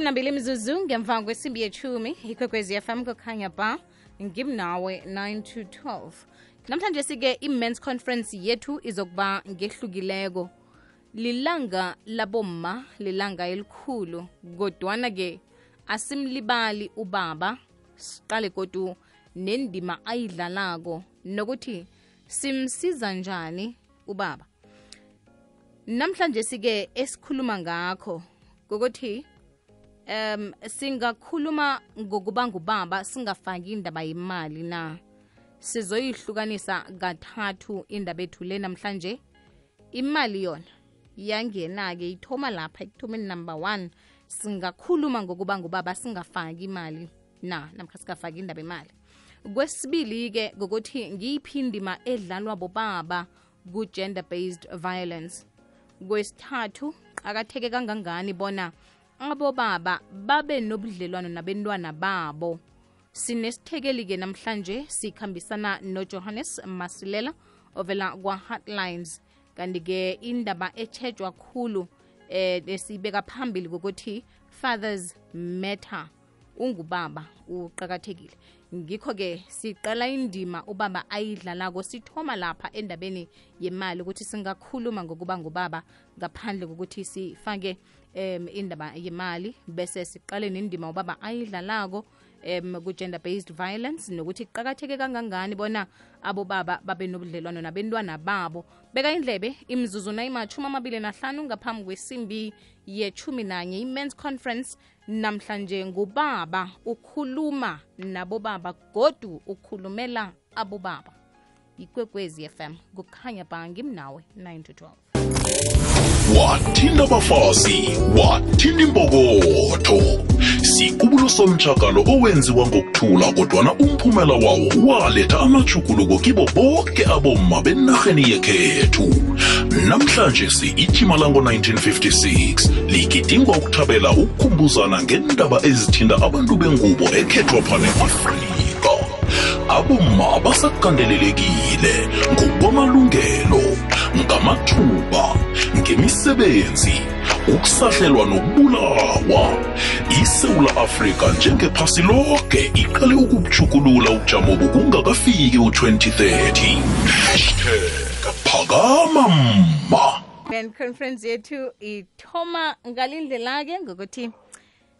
ishumi nambili mzuzu ngemva kwesimbi yechumi ikwekwezi fm kukhanya ba ngimnawe 9 to 12 namhlanje sike i-men's conference yethu izokuba ngehlukileko. Lilanga labomma lilanga elikhulu kodwana-ke asimlibali ubaba siqale kodu nendima ayidlalako nokuthi simsiza njani ubaba. Namhlanje sike esikhuluma ngakho ngokuthi um singakhuluma ngokuba ngubaba singafaki indaba yemali na? Sizoyihlukanisa kathathu indaba ethu le namhlanje. Imali yona yangena-ke ithoma lapha ekuthomeni number one. Singakhuluma ngokuba ngubaba singafaki imali na? Namkha singafaki indaba imali kwesibili-ke ngokuthi ngiyiphi indima edlalwa bobaba ku-gender based violence? Kwesithathu akatheke kangangani bona abobaba babe nobudlelwano nabentwana babo. Sinesithekeli-ke namhlanje sikhambisana nojohannes masilela ovela kwa-heartlines. Kanti-ke indaba etshejwa khulu eh esibeka phambili kokuthi fathers matter. Ungubaba uqakathekile ngikho-ke siqala indima ubaba ayidlalako sithoma lapha endabeni yemali ukuthi singakhuluma ngokuba ngubaba ngaphandle kokuthi sifake um indaba yemali. Bese siqale nendima ubaba ayidlalako um ku-gender based violence nokuthi kuqakatheke kangangani bona abobaba babe nobudlelwano nabentwana babo. Beka indlebe imzuzu nayimathumi amabili nahlanu ngaphambi kwesimbi yechumi nanye i-men's conference namhlanje ngubaba ukhuluma nabobaba godu ukhulumela abobaba. Ikwekwezi fm kukhanya ba ngimnawe 9 to 12 wathinta abafazi wathinda imbokotho sikubulo somtshakalo owenziwa ngokuthula kodwana umphumela wawo waletha amajuguluko kibo boke abomma benarheni yekhethu namhlanje si-ijima lango-1956 ligidingwa ukuthabela ukukhumbuzana ngendaba ezithinta abantu bengubo ekhethwa phane afrika. Abomma basakandelelekile ngokwamalungelo ngamathuba ngemisebenzi ukusahlelwa nokubulawa. Isewula afrika njengephasi lonke iqale ukubujukulula ubujamo bokungakafiki u-2030 hashtag mma. Men conference yethu ithoma ngalindlela-ke ngokuthi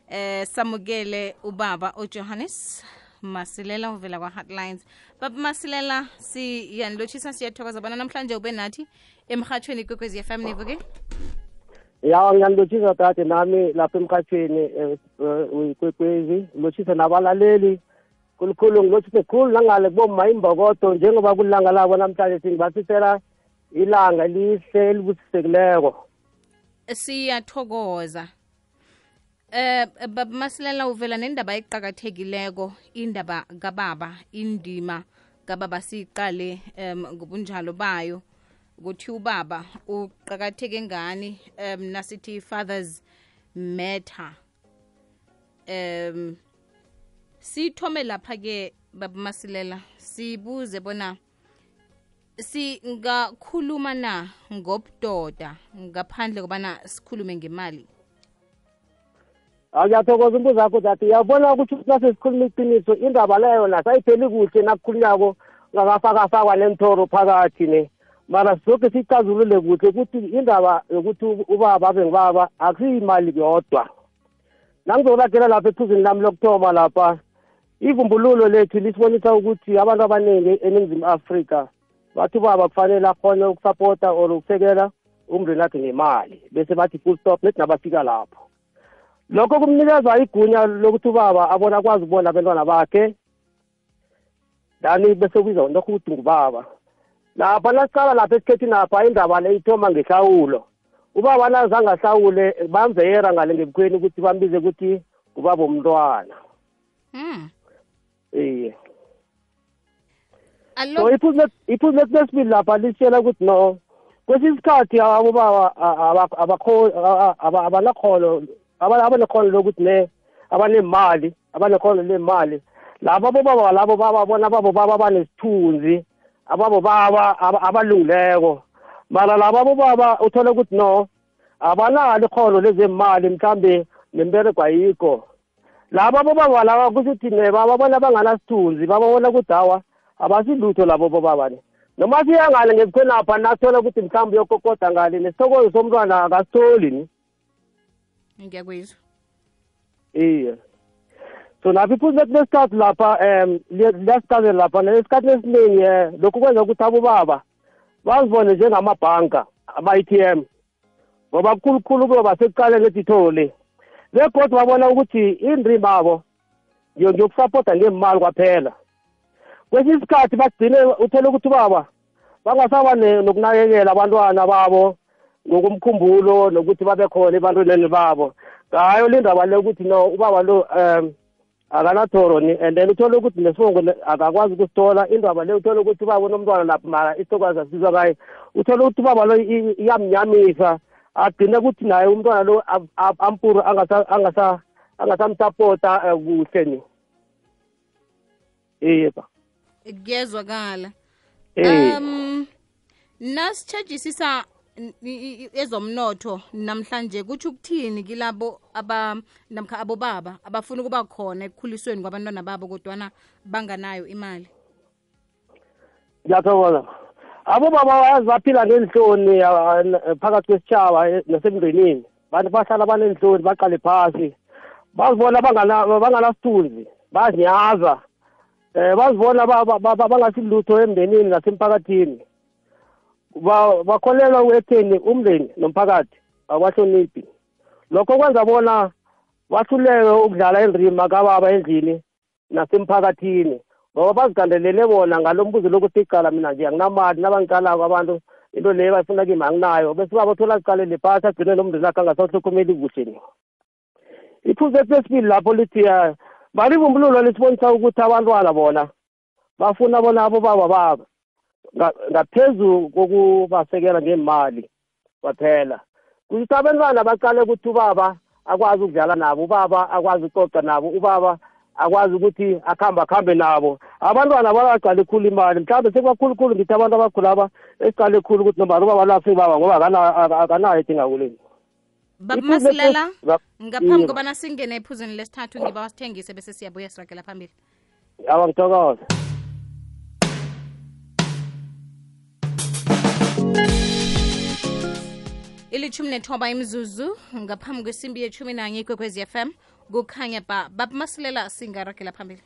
eh samukele ubaba ujohannes masilela uvela kwa-heartlines. Baba masilela siyanilotshisa siyathokoza bona namhlanje ube nathi emhathweni kwekwezi FM nivuke? Ya ngiyanilotshisa tade nami lapha emhathweni kwekwezi. Lotshisa nabalaleli khulukhulu ngilotshise khulu nangale kuboma imbokodo njengoba kulilanga labo namhlanje singibasisela ilanga lihle elibusisekileko. Siyathokoza. Eh baba masilela uvela nendaba eqakathekileko indaba kababa indima kababa siyiqale um ngobunjalo bayo. Ukuthi ubaba uqakatheke ngani um nasithi fathers matter. Um siyithome lapha-ke baba masilela sibuze bona singakhuluma na ngobudoda ngaphandle kobana sikhulume ngemali? Ngiyathokoza umbuzo wakho zathi uyabona ukuthi nasesikhuluma iqiniso indaba leyo nasayipheli kuhle nakukhulunyako ngakafakafakwa nemthoro phakathi ne. Mara soke sicazulule kuhle ukuthi indaba yokuthi ubaba abe ngibaba akusiyimali yodwa. Nangizokuragela lapha ephuzini lami lokuthoma lapha ivumbululo lethu lisibonisa ukuthi abantu abaningi eningizimu afrika bathi ubaba kufanele akhone ukusapota or ukusekela umndeni wakhe ngemali bese bathi full stop nethi nabafika lapho. Lokho kumnikeza igunya lokuthi ubaba abona akwazi ukubona abantwana bakhe. Dani bese kubiza lokho ukuthi ngubaba. Lapha nasicala lapha esikhethini apha indaba le ithoma ngehlawulo. Ubaba nazange ahlawule bamveyera ngale ngebukhweni ukuthi bambize ukuthi ngubaba umntwana so iphuzu lethu lesibili lapha lisitshela ukuthi no kwesinye isikhathi abobaba abanakhono abanekhono lokuthi ne abanemali abanekhono lemali labo abobaba labo bababona babo baba banesithunzi ababo baba abalungileko. Mara labo abobaba uthole ukuthi no abanalo ikhono lezemali mhlambe nemberego ayikho. Labo abobaba laba kusho ukuthi ne bababona banganasithunzi bababona ukuthi hawa abasilutho labo bobaba ne noma siya ngale ngebukhonapha nathola ukuthi mhlawumbe uyokokoda ngale nesithokozo somntwana akasitholi ni. Ngiyakuzwa iye. So lapho iphuze kulesikhathi lapha um liyasichazela lapha nesikhathini esiningi um lokhu kwenza ukuthi abobaba bazibone njengamabhanka ama-i t m ngoba kukhulukhulu kuyoba sekuqaleni edithole begodwa babona ukuthi indrima abo ngiyokusapota ngemali kwaphela. Kwesinye isikhathi bagcine uthole ukuthi ubaba bangasaba nokunakekela abantwana babo ngokumkhumbulo nokuthi babe khona ebantwaneni babo. Ngayo le ndaba le ukuthi no ubaba lo um akanathoro ni and then uthole ukuthi nesibongo akakwazi ukusithola. Indaba le uthole ukuthi ubaba unomntwana lapho mara isitokwazi asizwa kaye uthole ukuthi ubaba lo iyamnyamisa agcine ukuthi naye umntwana lo ampuru angasamsapota eh, kuhle ni. Yeba kuyezwakala Eh. um nasitshajisisa ezomnotho namhlanje kutsho ukuthini kilabo aba namkha abobaba abafuna ukuba khona ekukhulisweni kwabantwana babo kodwana banganayo imali? Ngiyathokoza. Abobaba bayazi baphila ngenhloni phakathi kwesitshaba eh, nasemndenini bantu bahlala banenhloni baqale phasi. Bazibona bangana- banganasithunzi bazinyaza um bazibona ba- ba- ba- bangasilutho emndenini nasemphakathini. Ba- bakholelwa ekutheni umndeni nomphakathi abahloniphi lokho kwenza bona bahluleke ukudlala indrima kababa endlini nasemphakathini ngoba bazigandelele bona ngalo mbuzo lokuthi icala mina nje anginamali nabangiqalako abantu into leyo bayifuna kimi anginayo. Bese baba thola ziqalele phasi agcine nomndeni wakhe angasawuhlokomeli kuhle ni iphuzu ethu lesibili lapho lithi balivumbululo lisibonisa ukuthi abantwana bona bafuna bona abobaba babo nga- ngaphezu kokubasekela ngemali kwaphela. Kuthi abantwana baqale ukuthi ubaba akwazi ukudlala nabo ubaba akwazi ukucoca nabo ubaba akwazi ukuthi akuhambe akuhambe nabo. Abantwana bayaqale khulu imali mhlawumbe sekubakhulukhulu ngithi abantu abakhulaba esiqale khulu ukuthi nomari ubaba lafi ubaba ngoba akana- ak- akanayo edingakuleni babamasilela masilela ngaphambi kobana singene ephuzweni lesithathu ngiba wasithengise bese siyabuya siragela phambili. Awa ngithokoza ilithumi nethoba imzuzu ngaphambi kwesimbi yethumi nanye ikwekwezi m kukhanya ba babamasilela singaragela phambili.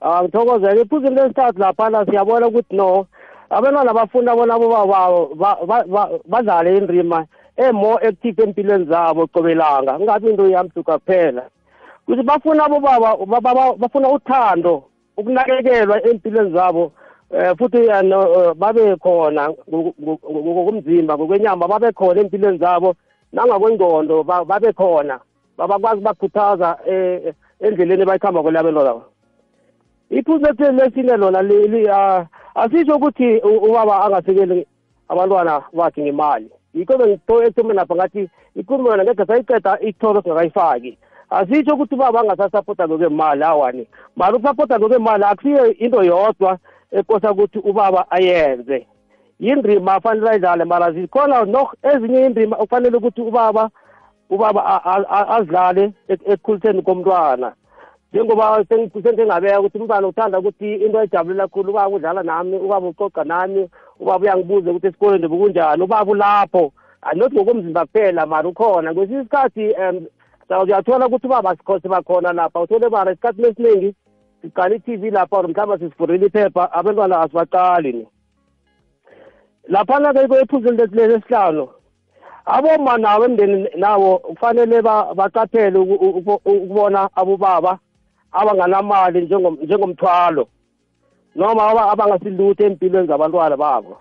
Ah ngithokozela iphuzini lesithathu laphana siyabona ukuthi no abantwana bafuna bona abobaba ba- ba- ba- badlale indrima e-more active empilweni zabo qobelanga kungabi into yamsuka kuphela. Kuthi bafuna abobaba ba- ba- bafuna uthando ukunakekelwa empilweni zabo eh futhi eh, eh, babe khona ngokomzimba ngokwenyama babe khona empilweni zabo nangakwengqondo ba- babe khona. Babakwazi bakhuthaza eh, endleleni bayikhamba kwelabelona iphuzu etheni lesine lona ah, asisho ukuthi ubaba angasekeli abantwana bakhe ngemali. Yikho bengito ekuthomeni lapha ngathi ikhulumo yona ngeke sayiqeda ithoro singakayifaki asitsho ukuthi ubaba angasasapota ngokwemali awani mali ukusapota ngokwemali akusiyo into yodwa ekosa ukuthi ubaba ayenze yindrima afanele ayidlale mara zikhona no ezinye indrima okufanele ukuthi ubaba ubaba azidlale ek- ekukhuliseni komntwana njengoba sengingabeka ukuthi umntwana uthanda ukuthi into ayijabulela khulu ubaba udlala nami ubaba ucoca nami ubaba uyangibuza ukuthi esikoleni bekunjani ubaba ulapho anothi ngokomzimba kuphela mara ukhona. Kwesinye isikhathi um uyathola ukuthi ubaba sikhose bakhona lapha uthole mara isikhathini esiningi siqala i-tv lapha or mhlawumbe sisivulele iphepha abantwana asibaqali ni. Laphana-ke kwephuzini lesi esihlanu aboma nawo emndeni nawo kufanele ba- baqaphele uku- uku- ukubona abobaba. Abanganamali njengom- njengomthwalo noma aba- abangasilutho empilweni zabantwana babo.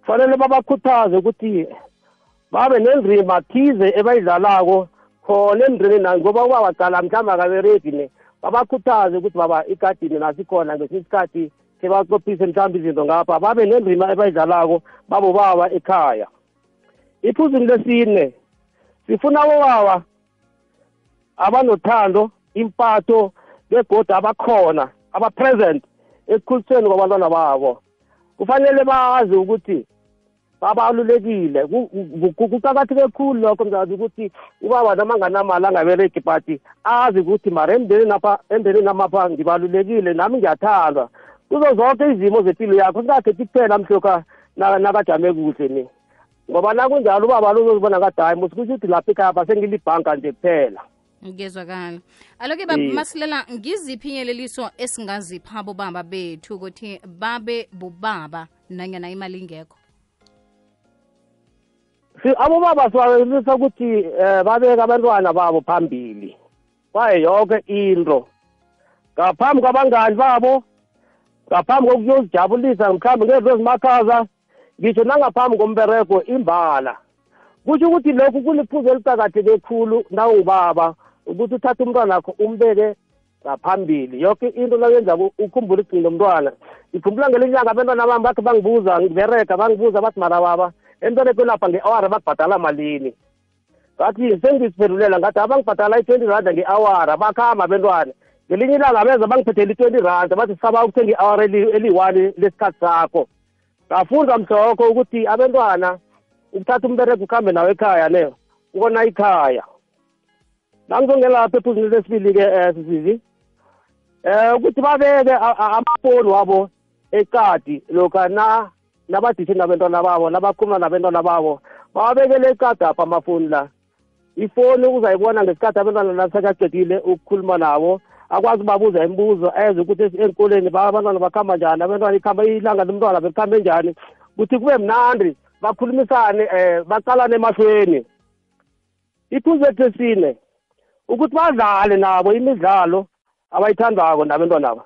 Kufanele babakhuthaze ukuthi babe nendrima thize ebayidlalako khona nayo ngoba uba baqala mhlawumbe akaberegi ne babakhuthaze ukuthi baba igadini nasikhona ngesinye isikhathi sebacophise mhlawumbe izinto ngapha babe nendrima ebayidlalako babobaba ekhaya. Iphuzini lesine sifuna abobaba abanothando impatho begoda abakhona aba-present ekukhulisweni kwabantwana babo. Kufanele bazi ukuthi babalulekile. Ku- ku- ku- kuqakatheke khulu lokho mzazi ukuthi ubaba noma anganamali angabereki but azi ukuthi mara emndenini apha emndenini amapha ngibalulekile nami ngiyathandwa. Kuzo zonke izimo zempilo yakho singakhethi kuphela mhloka na- nakajame kuhle ni. Ngoba nakunjalo ubaba luzozibona ngathi hayi musikusho ukuthi lapha ekhaya pha sengilibhanka nje kuphela. Ngezwakala aloke masilela ngiziphi inyeleliso esingazipha abobaba bethu ukuthi babe bobaba nanyana imali ingekho? Si abobaba siwayelisa ukuthi eh babeka abantwana babo phambili. Kwaye yonke into. Ngaphambi kwabangani babo ngaphambi kokuyozijabulisa mhlawumbe ngezinto ezimakhaza ngisho nangaphambi komberego imbala. Kusho ukuthi lokhu kuliphuzu eliqakatheke khulu nawungubaba ukuthi uthathe umntwana wakho umbeke ngaphambili. Yonke into nawuyenzako ukhumbule igcino mntwana. Ngikhumbula ngelinyanga abantwana bami bakhe bangibuza ngiberega bangibuza bathi mara baba emberekweni lapha nge-awara bakubhadala malini? Ngathi sengiziphendulela ngathi abangibhadala i-twenty randa nge-awara bakhamba abentwana. Ngelinye ilanga beza bangiphethela i-twenty randa bathi sisaba ukuthenga i-awara eli- eliyi-one lesikhathi sakho. Ngafunda mhlokho ukuthi abentwana ukuthatha umbereko ukuhambe nawo ekhaya ne ukona ikhaya. Nangizongena lapha ephuzini lesibili-ke um sisizi. Um ukuthi babeke amafoni wabo ekadi lokha na nabadishe nabentwana babo nabakhuluma nabentwana babo bawabekele ekadi apha amafoni la. Ifoni uzayibona ngesikhathi abantwana nasekaqedile ukukhuluma nabo akwazi ubabuza imibuzo eze ukuthi enkoleni ba- abantwana bakhamba njani abantwana ikhamba ilanga lomntwana belikhambe njani ukuthi kube mnandi bakhulumisane um baqalane emahlweni. Iphuzu lethu esine ukuthi badlale nabo imidlalo abayithandako nabentwanaba.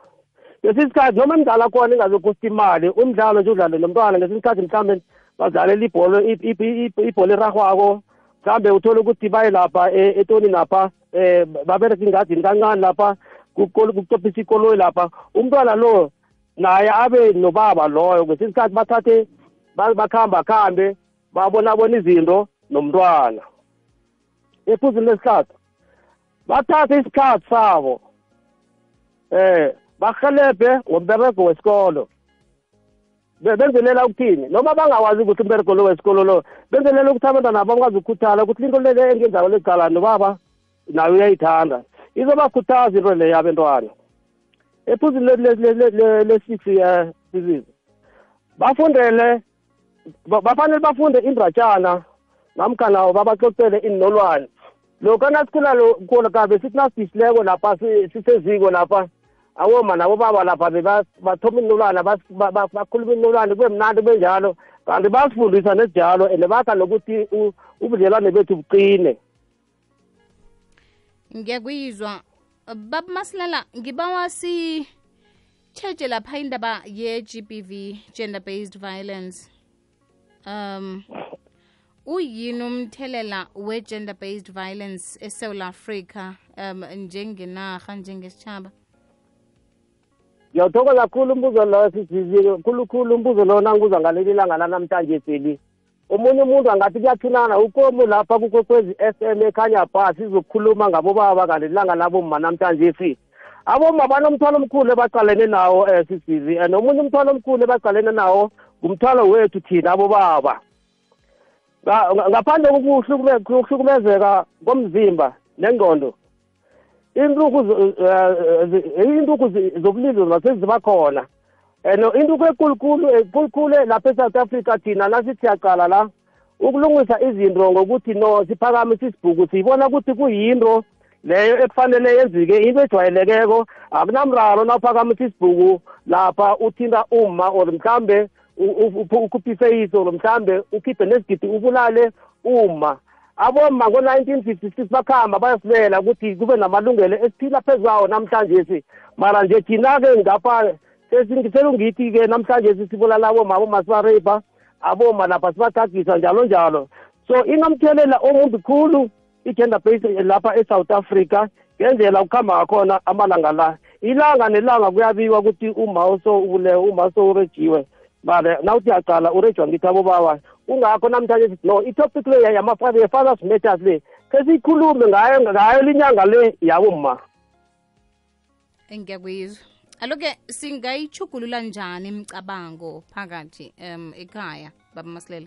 Ngesinye isikhathi noma imidlalo khona ingazokosta imali umdlalo nje udlale nomntwana ngesinye isikhathi mhlawumbe badlalela ibholo ibholo erarhwako mhlawumbe uthole ukuthi baye lapha e- etonini lapha um babereka ingadini kancane lapha kucophisa ikoloyi lapha. Umntwana lo naye abe nobaba loyo ngesinye isikhathi bathathe ba- bakhamba khambe babonabona izinto nomntwana. Ephuzini lesithathu bathathe isikhathi sabo. Eh bahelebhe ngomberego wesikolo. Be- benzelela ukuthini? Noma bangawazi ukuthi umberego lo wesikolo lo benzelela ukuthi abantwana bakwazi ukukhuthala ukuthi into le engenzako lecala nobaba nayo uyayithanda. Izobakhuthaza into leyo abentwana ephuzini le-six um sizizo bafundele ba- bafanele bafunde indratshana namkhana babaxoxele iinolwane. Lokha nasikhula khona kabe sithi nasidishileko lapha si- siseziko lapha awoma nabobaba lapha beba- bathoma inolwana bas- ba- ba- bakhuluma inolwane kube mnandi benjalo kanti basifundisa nesinjalo and bakha nokuthi u- ubudlelwane bethu buqine. Ngiyakuyizwa. Baba masilela ngibawa sitshetshe lapha indaba ye-gbv gender based violence. Um uyini umthelela we-gender based violence esouth africa um njengenarha njengesitshaba ngiyawuthokoza kakhulu umbuzo loyo sisizile khulukhulu umbuzo loyo nangibuza ngaleli langa lanamhlanje seli omunye umuntu angathi kuyathunana ukomu lapha kukwekwezi S M ekhanya pha sizokhuluma ngabobaba kanti lilanga labomma namhlanje si abomma banomthwalo omkhulu ebaqalene nawo um sisizi and omunye umthwalo omkhulu ebaqalene nawo ngumthwalo wethu thina abobaba. Nga- nga- ngaphandle kokuhlukume- kokuhlukumezeka komzimba nengqondo intuku zo- eh, zi- zobulili zona seziba khona. And intuku ekulukulu ekulukulu lapha e-south africa thina nasithi siyaqala la ukulungisa izinto ngokuthi no siphakamise isibhuku siyibona ukuthi kuyinto leyo ekufanele yenzike into ejwayelekeko. Akunamraro nawuphakamisa isibhuku lapha uthinta umma or mhlambe ukhuphise or mhlambe ukhiphe nesigidi ubulale umma aboma ngo-nineteen fifty six bakhamba bayasilela ukuthi kube namalungelo esiphila phezu kwawo namhlanje si. Mara nje thina-ke ngapha selungithi-ke namhlanje sibulala aboma aboma sibareyibha aboma lapha sibathagisa njalo njalo. So inomthelela omumbi khulu i-gender base lapha e-south africa ngendlela ukuhamba ngakhona amalanga la. Ilanga nelanga kuyabiwa ukuthi uma uso ubulewe uma so urejiwe mara nawuthi yaqala urejwa ngithi abobaba kungakho namhlanje sithi no itopic le yama-father ye-fathers matters le sesiyikhulume ngayo ngayo linyanga le yabomma. Ngiyakuyizwa aloke singayichugulula njani imicabango phakathi um ekhaya baba masilela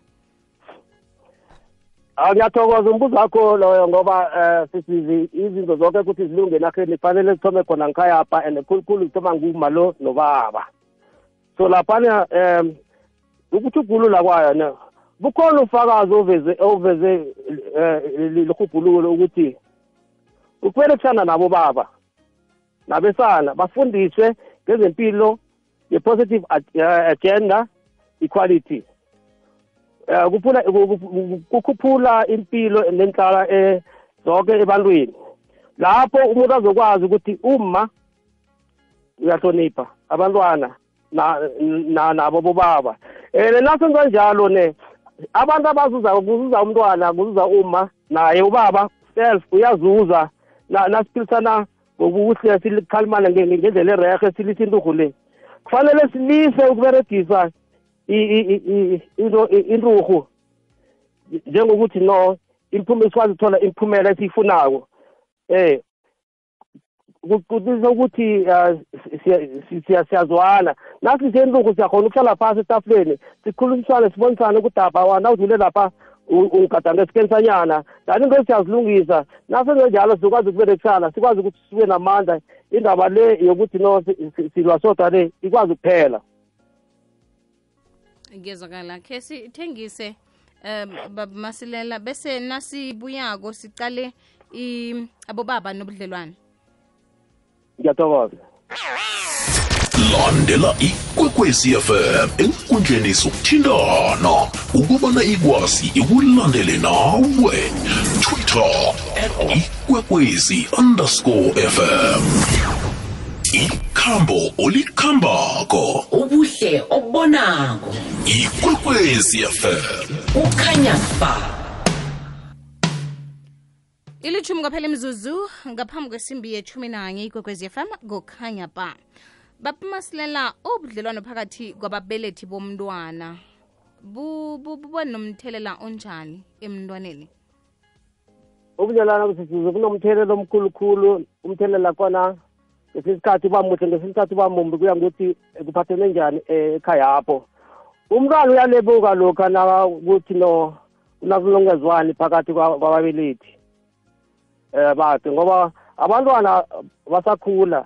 ngiyathokoza umbuzo wakho loyo ngoba um sisizi izinto zonke ukuthi zilunge enarheni kufanele zithome khona ngikhayapha and khulukhulu zithoma nguma lo nobaba. So laphana um ukuthugulula kwayo ne bukhona ufakazi oveze oveze um lirhubhululo ukuthi kufanele kuhlana nabo baba nabesana bafundiswe ngezempilo ye-positive agenda equality. Eh kuphula kukhuphula impilo nenhlala eh zonke ebantwini. Lapho umuntu azokwazi ukuthi uma uyahlonipha abantwana na nabo bobaba. Eh nasenza njalo ne abantu abazuza kuzuza umntwana kuzuza uma naye ubaba self uyazuza. Nasiphilisana ngokuhle sikhalimane ngendlela erehe silisa inturhu le. Kufanele silise ukuberegisa inturhu. Njengokuthi no imphumela sikwazi ukuthola imiphumela esiyifunako. Eh kuqinisa ukuthi siyazwana nathi senturhu siyakhona ukuhlala phasi etafuleni sikhulumisane sibonisane ukuthi apha wana udlule lapha ungigadanga esikensanyana lani into siyazilungisa nasenze njalo sizokwazi ukuberekisana sikwazi ukuthi sibe namandla indaba le yokuthi no silwa sodwa le ikwazi ukuphela. Ngezwakala khe sithengise um babamasilela bese nasibuyako sicale abobaba nobudlelwane. Ngiyathokoza landela ikwekwezi fm enkundleni sokuthintana ukubana ikwazi ikulandele nawe. Twitter at ikwekwezi underscore fm ikhambo olikhambako. Ubuhle obubonako ikwekwezi fm ukhanya ba ilithumi kwaphela imzuzu ngaphambi kwesimbi yethumi nanye ikwekwezi yefama kukhanya ba bapumasilela ubudlelwano phakathi kwababelethi bomntwana. Buba nomthelela onjani emntwaneni? Ubudlelwano kusisize bunomthelela omkhulukhulu umthelela khona ngesinye isikhathi uba muhle ngesinye isikhathi uba mumbi kuya ngokuthi kuphathene njani ekhayapho umntwana uyalebuka lokhu nakuthi no unakulongezwani phakathi kwababelethi um bakhe ngoba abantwana basakhula.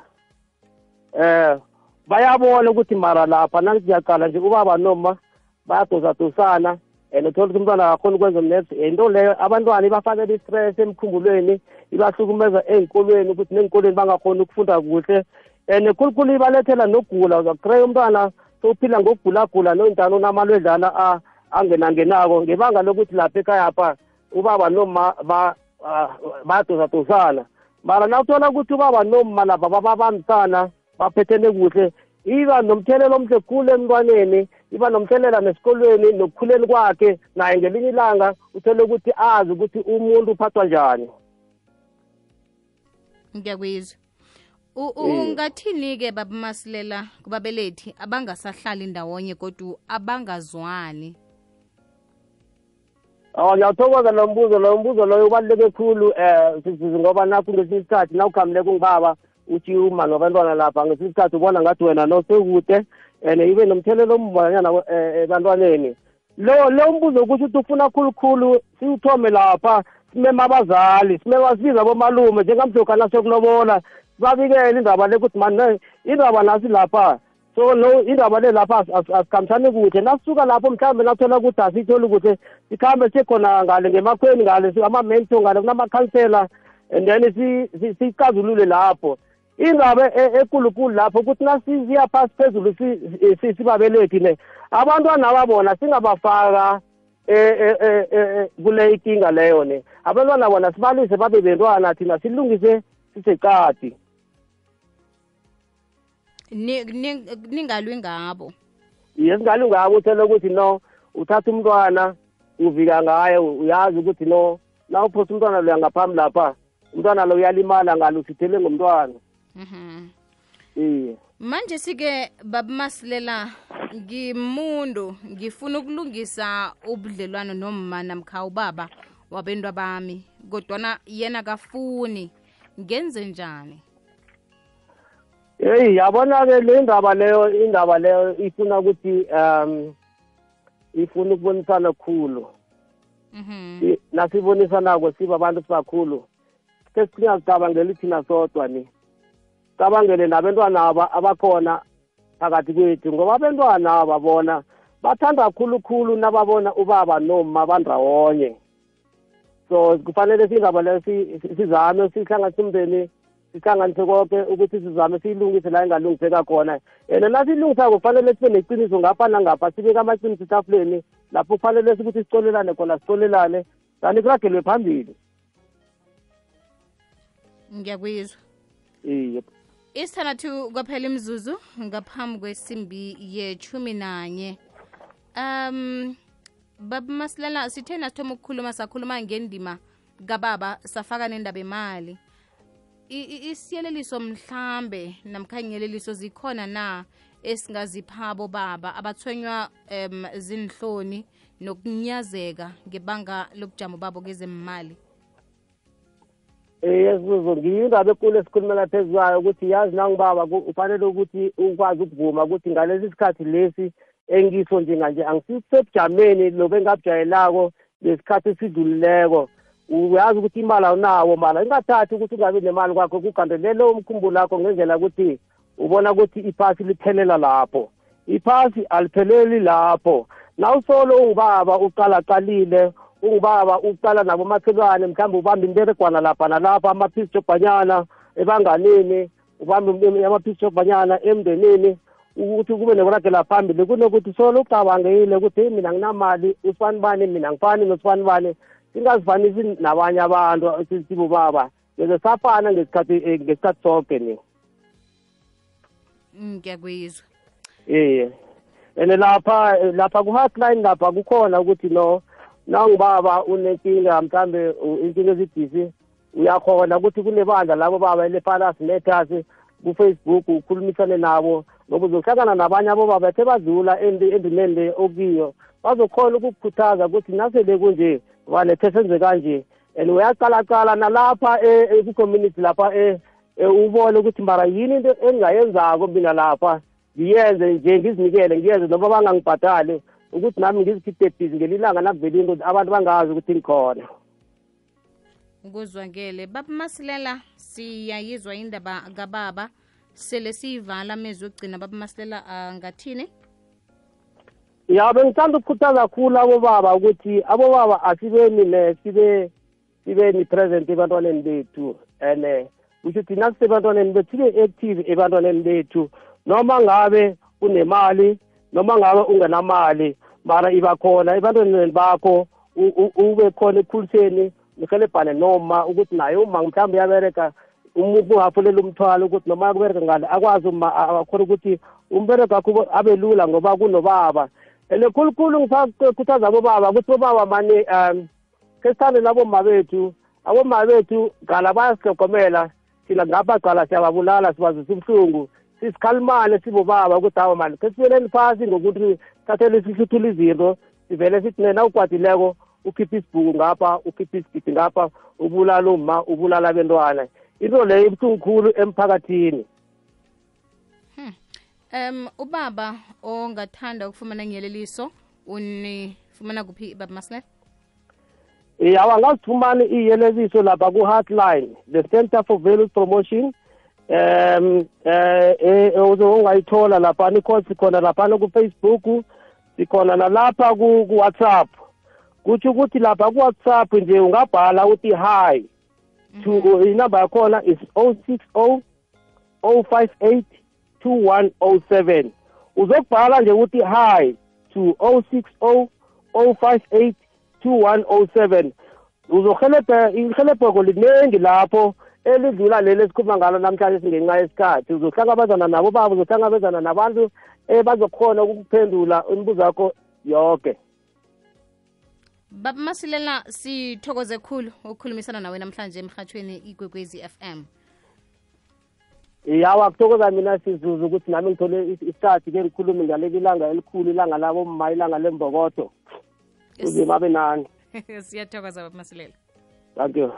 Eh bayabona ukuthi mara lapha nangiyaqala nje ubaba noma bayadosadosana and uthola ukuthi umntwana akakhona ukwenza mnetsi into leyo abantwana ibafakela i-stress emkhumbulweni ibahlukumeza ey'nkolweni ukuthi ney'nkolweni bangakhoni ukufunda kuhle. And khulukhulu ibalethela nokugula uzakutreya umntwana sokuphila ngokugulagula noyintana unamalwedlana angenangenako ngebanga lokuthi lapha ekhayapha ubaba noma bayadosadosana mara nawuthola ukuthi ubaba noma lapha bababambisana baphethene kuhle iba nomthelela omhle khulu emntwaneni iba nomthelela nesikolweni nokukhuleni kwakhe naye ngelinye ilanga uthole ukuthi azi ukuthi umuntu uphathwa njani. Ngiyakuyizwa ungathini-ke babamasilela kubabelethi abangasahlali ndawonye kodwa abangazwani? Awa ngiyawuthokoza lo mbuzo lo mbuzo loyo ubaluleke khulu um ngoba nakho ngesinye isikhathi nawukhambile kungibaba uthi uma nabantwana lapha ngesinye isikhathi ubona ngathi wena nosekude and ibe nomthelelo ombanyana ebantwaneni. Lo lo mbuzo kusho ukuthi ufuna khulukhulu siwuthome lapha simeme abazali simeme sibiza abomalume njengamdloka nasokulobola sibabikele indaba le ukuthi mani indaba nasi lapha so no indaba le lapha asikhambisani kuhle nasisuka lapho mhlawumbe nathola ukuthi asiyitholi kuhle sikhambe siye khona ngale ngemakhweni ngale ama-mento ngale kunamakhansela and then siyicazulule lapho. Indaba ekulukulu lapho ukuthi nasiziya phasi phezulu sibabelethi ne abantwana ababona singabafaka kule ikinga leyo ne. Abantwana bona sibalise babe bentwana thina silungise sisecadi ningalwi ngabo. Ye singalwi ngabo uthele ukuthi no uthatha umntwana uvika ngaye uyazi ukuthi no na uphosa umntwana loya ngaphambi lapha umntwana lo uyalimala ngalo usithele ngomntwana. Mhm. iye. Manje sike babamasilela ngimuntu ngifuna ukulungisa ubudlelwano nomma namkha ubaba wabentwa bami kodwana yena kafuni ngenze njani? Eyi yabona-ke le ndaba leyo indaba leyo ifuna ukuthi um ifuna ukubonisana khulu. Mhm. Si- nasibonisana-ko sibabantu sibakhulu. Ke singazicabangeli thina sodwa ni. Cabangele nabantwana aba abakhona phakathi kwethu ngoba abantwana aba bona bathanda khulukhulu nababona ubaba noma bandawonye so kufanele singaba leyo si- si- sizame sihlanganise umndeni sihlanganise konke ukuthi sizame siyilungise la engalungiseka khona. And nasiyilungisako kufanele sibe neqiniso ngapha nangapha sibeke amaqiniso etafuleni lapho kufanele ukuthi sicolelane khona sicolelane kanti kuragelwe phambili. Ngiyakwizwa iye. Isithandathu kwaphela imzuzu ngaphambi kwesimbi yechumi nanye. Um baba masilala sithe nasithoma ukukhuluma sakhuluma ngendima kababa safaka nendaba emali isiyeleliso mhlambe namkhanyeleliso zikhona na esingaziphabo baba abathonywa um zinhloni nokunyazeka ngebanga lobujamo babo kezemali? Eh yesizo ngiyindaba ekulu esikhulumela phezu kwayo ukuthi yazi nangibaba ku- ufanele ukuthi ukwazi ukuvuma ukuthi ngalesi sikhathi lesi engiso njenganje angisisebujameni lobu engabujayelako lesikhathi esidlulileko. Uyazi ukuthi imali awunawo mala. Ingathathi ukuthi ungabi nemali kwakho kugandelele umkhumbulo wakho ngendlela ukuthi ubona ukuthi iphasi liphelela lapho. Iphasi alipheleli lapho. Nawusolo ungubaba uqalaqalile ungubaba uqala nabo makhelwane mhlawumbe ubamba imberegwana lapha nalapha amaphisi jobhanyana ebanganini ubambe amaphisi jobhanyana emndenini ukuthi kube nekuragela phambili. Kunokuthi solo ucabangile ukuthi "Hey, mina nginamali usibani bani? Mina ngifani nosibani bani? Singazifanisi nabanye abantu sibobaba ngeze safana ngesikhathi eh, ngesikhathi sonke ni ngiyakuyizwa. Iye and lapha lapha ku-hotline lapha kukhona ukuthi no nawungibaba unenkinga mhlambe inkinga ezidisi uyakhona ukuthi kunebandla labo baba elefalas nethasi kufacebook ukhulumisane nabo ngoba uzohlangana nabanye abobaba ethe badlula endi- endimeni le okuyo bazokhona ukukukhuthaza ukuthi nasele kunje vanethe senze kanje. And uyaqalaqala nalapha e- e- ku-community lapha e- e- ubone ukuthi mara yini into engingayenzako mina lapha. Ngiyenze nje ngizinikele ngiyenze noma bangangibhadali ukuthi nami ngizikhiphe bhizi ngelilanga nakuvele into abantu bangazi ukuthi ngikhona. Ukuzwakele baba masilela siyayizwa indaba kababa. Sele siyivala amezwi okugcina baba masilela angathini ya bengithanda ukukhuthaza kakhulu abobaba ukuthi abobaba asibeni ne sibe sibe ni-present ebantwaneni bethu. And eh, kusho ukuthi nasisebantwaneni bethu sibe active ebantwaneni bethu. Noma ngabe unemali noma ngabe ungenamali mara iba khona ebantwaneni bakho ube khona ekhuliseni nihelebhane noma ukuthi naye uma mhlawumbe uyabereka ungafulela umthwalo ukuthi noma akubereka ngale akwazi akhona ukuthi umbereko wakho abe lula ngoba kunobaba. And khulukhulu ngisakhuthaza abobaba ukuthi bobaba mane um ke sithande naboma bethu aboma bethu gala bayasihlogomela thina ngapha gala siyababulala sibazisa ubuhlungu sisikhalimane sibobaba ukuthi hawa mani ke sibeleni phasi ngokuthi thathele sihluthula izinto sivele sithi nena ukwadileko ukhiphe isibhuku ngapha ukhiphe isigidi ngapha ubulala uma ubulala abentwana. Into leyo ibuhlungu khulu emphakathini. Um ubaba ongathanda ukufumana nyeleliso unifumana kuphi baba masilela Eh awangazifumani iyeleziso lapha ku-hotline the center for values promotion. Um eh eh ungayithola lapha nikho sikhona lapha ku-facebook sikhona nalapha ku- ku-whatsapp. Kutsho ukuthi lapha ku-whatsapp nje ungabhala uthi hi to inamba yakhona is 060 058 2107 uzokubhala nje ukuthi hi to 060 058 2107 uzohelebha ihelebheko liningi lapho elidlula leli esikhuluma ngalo namhlanje singenxa yesikhathi. Uzohlangabezana nabo baba uzohlangabezana nabantu bazokhona ukuphendula imibuzo yakho yonke. Baba masilela sithokoze khulu ukukhulumisana nawe namhlanje emhathweni igwegwezi m. Yawa kuthokoza mina sizuzu ukuthi nami ngithole isikhathi ke ngikhulume ngaleli ilanga elikhulu ilanga labo mma ilanga lembokodo uzima abe nani. Siyathokoza baba masilela. Thank you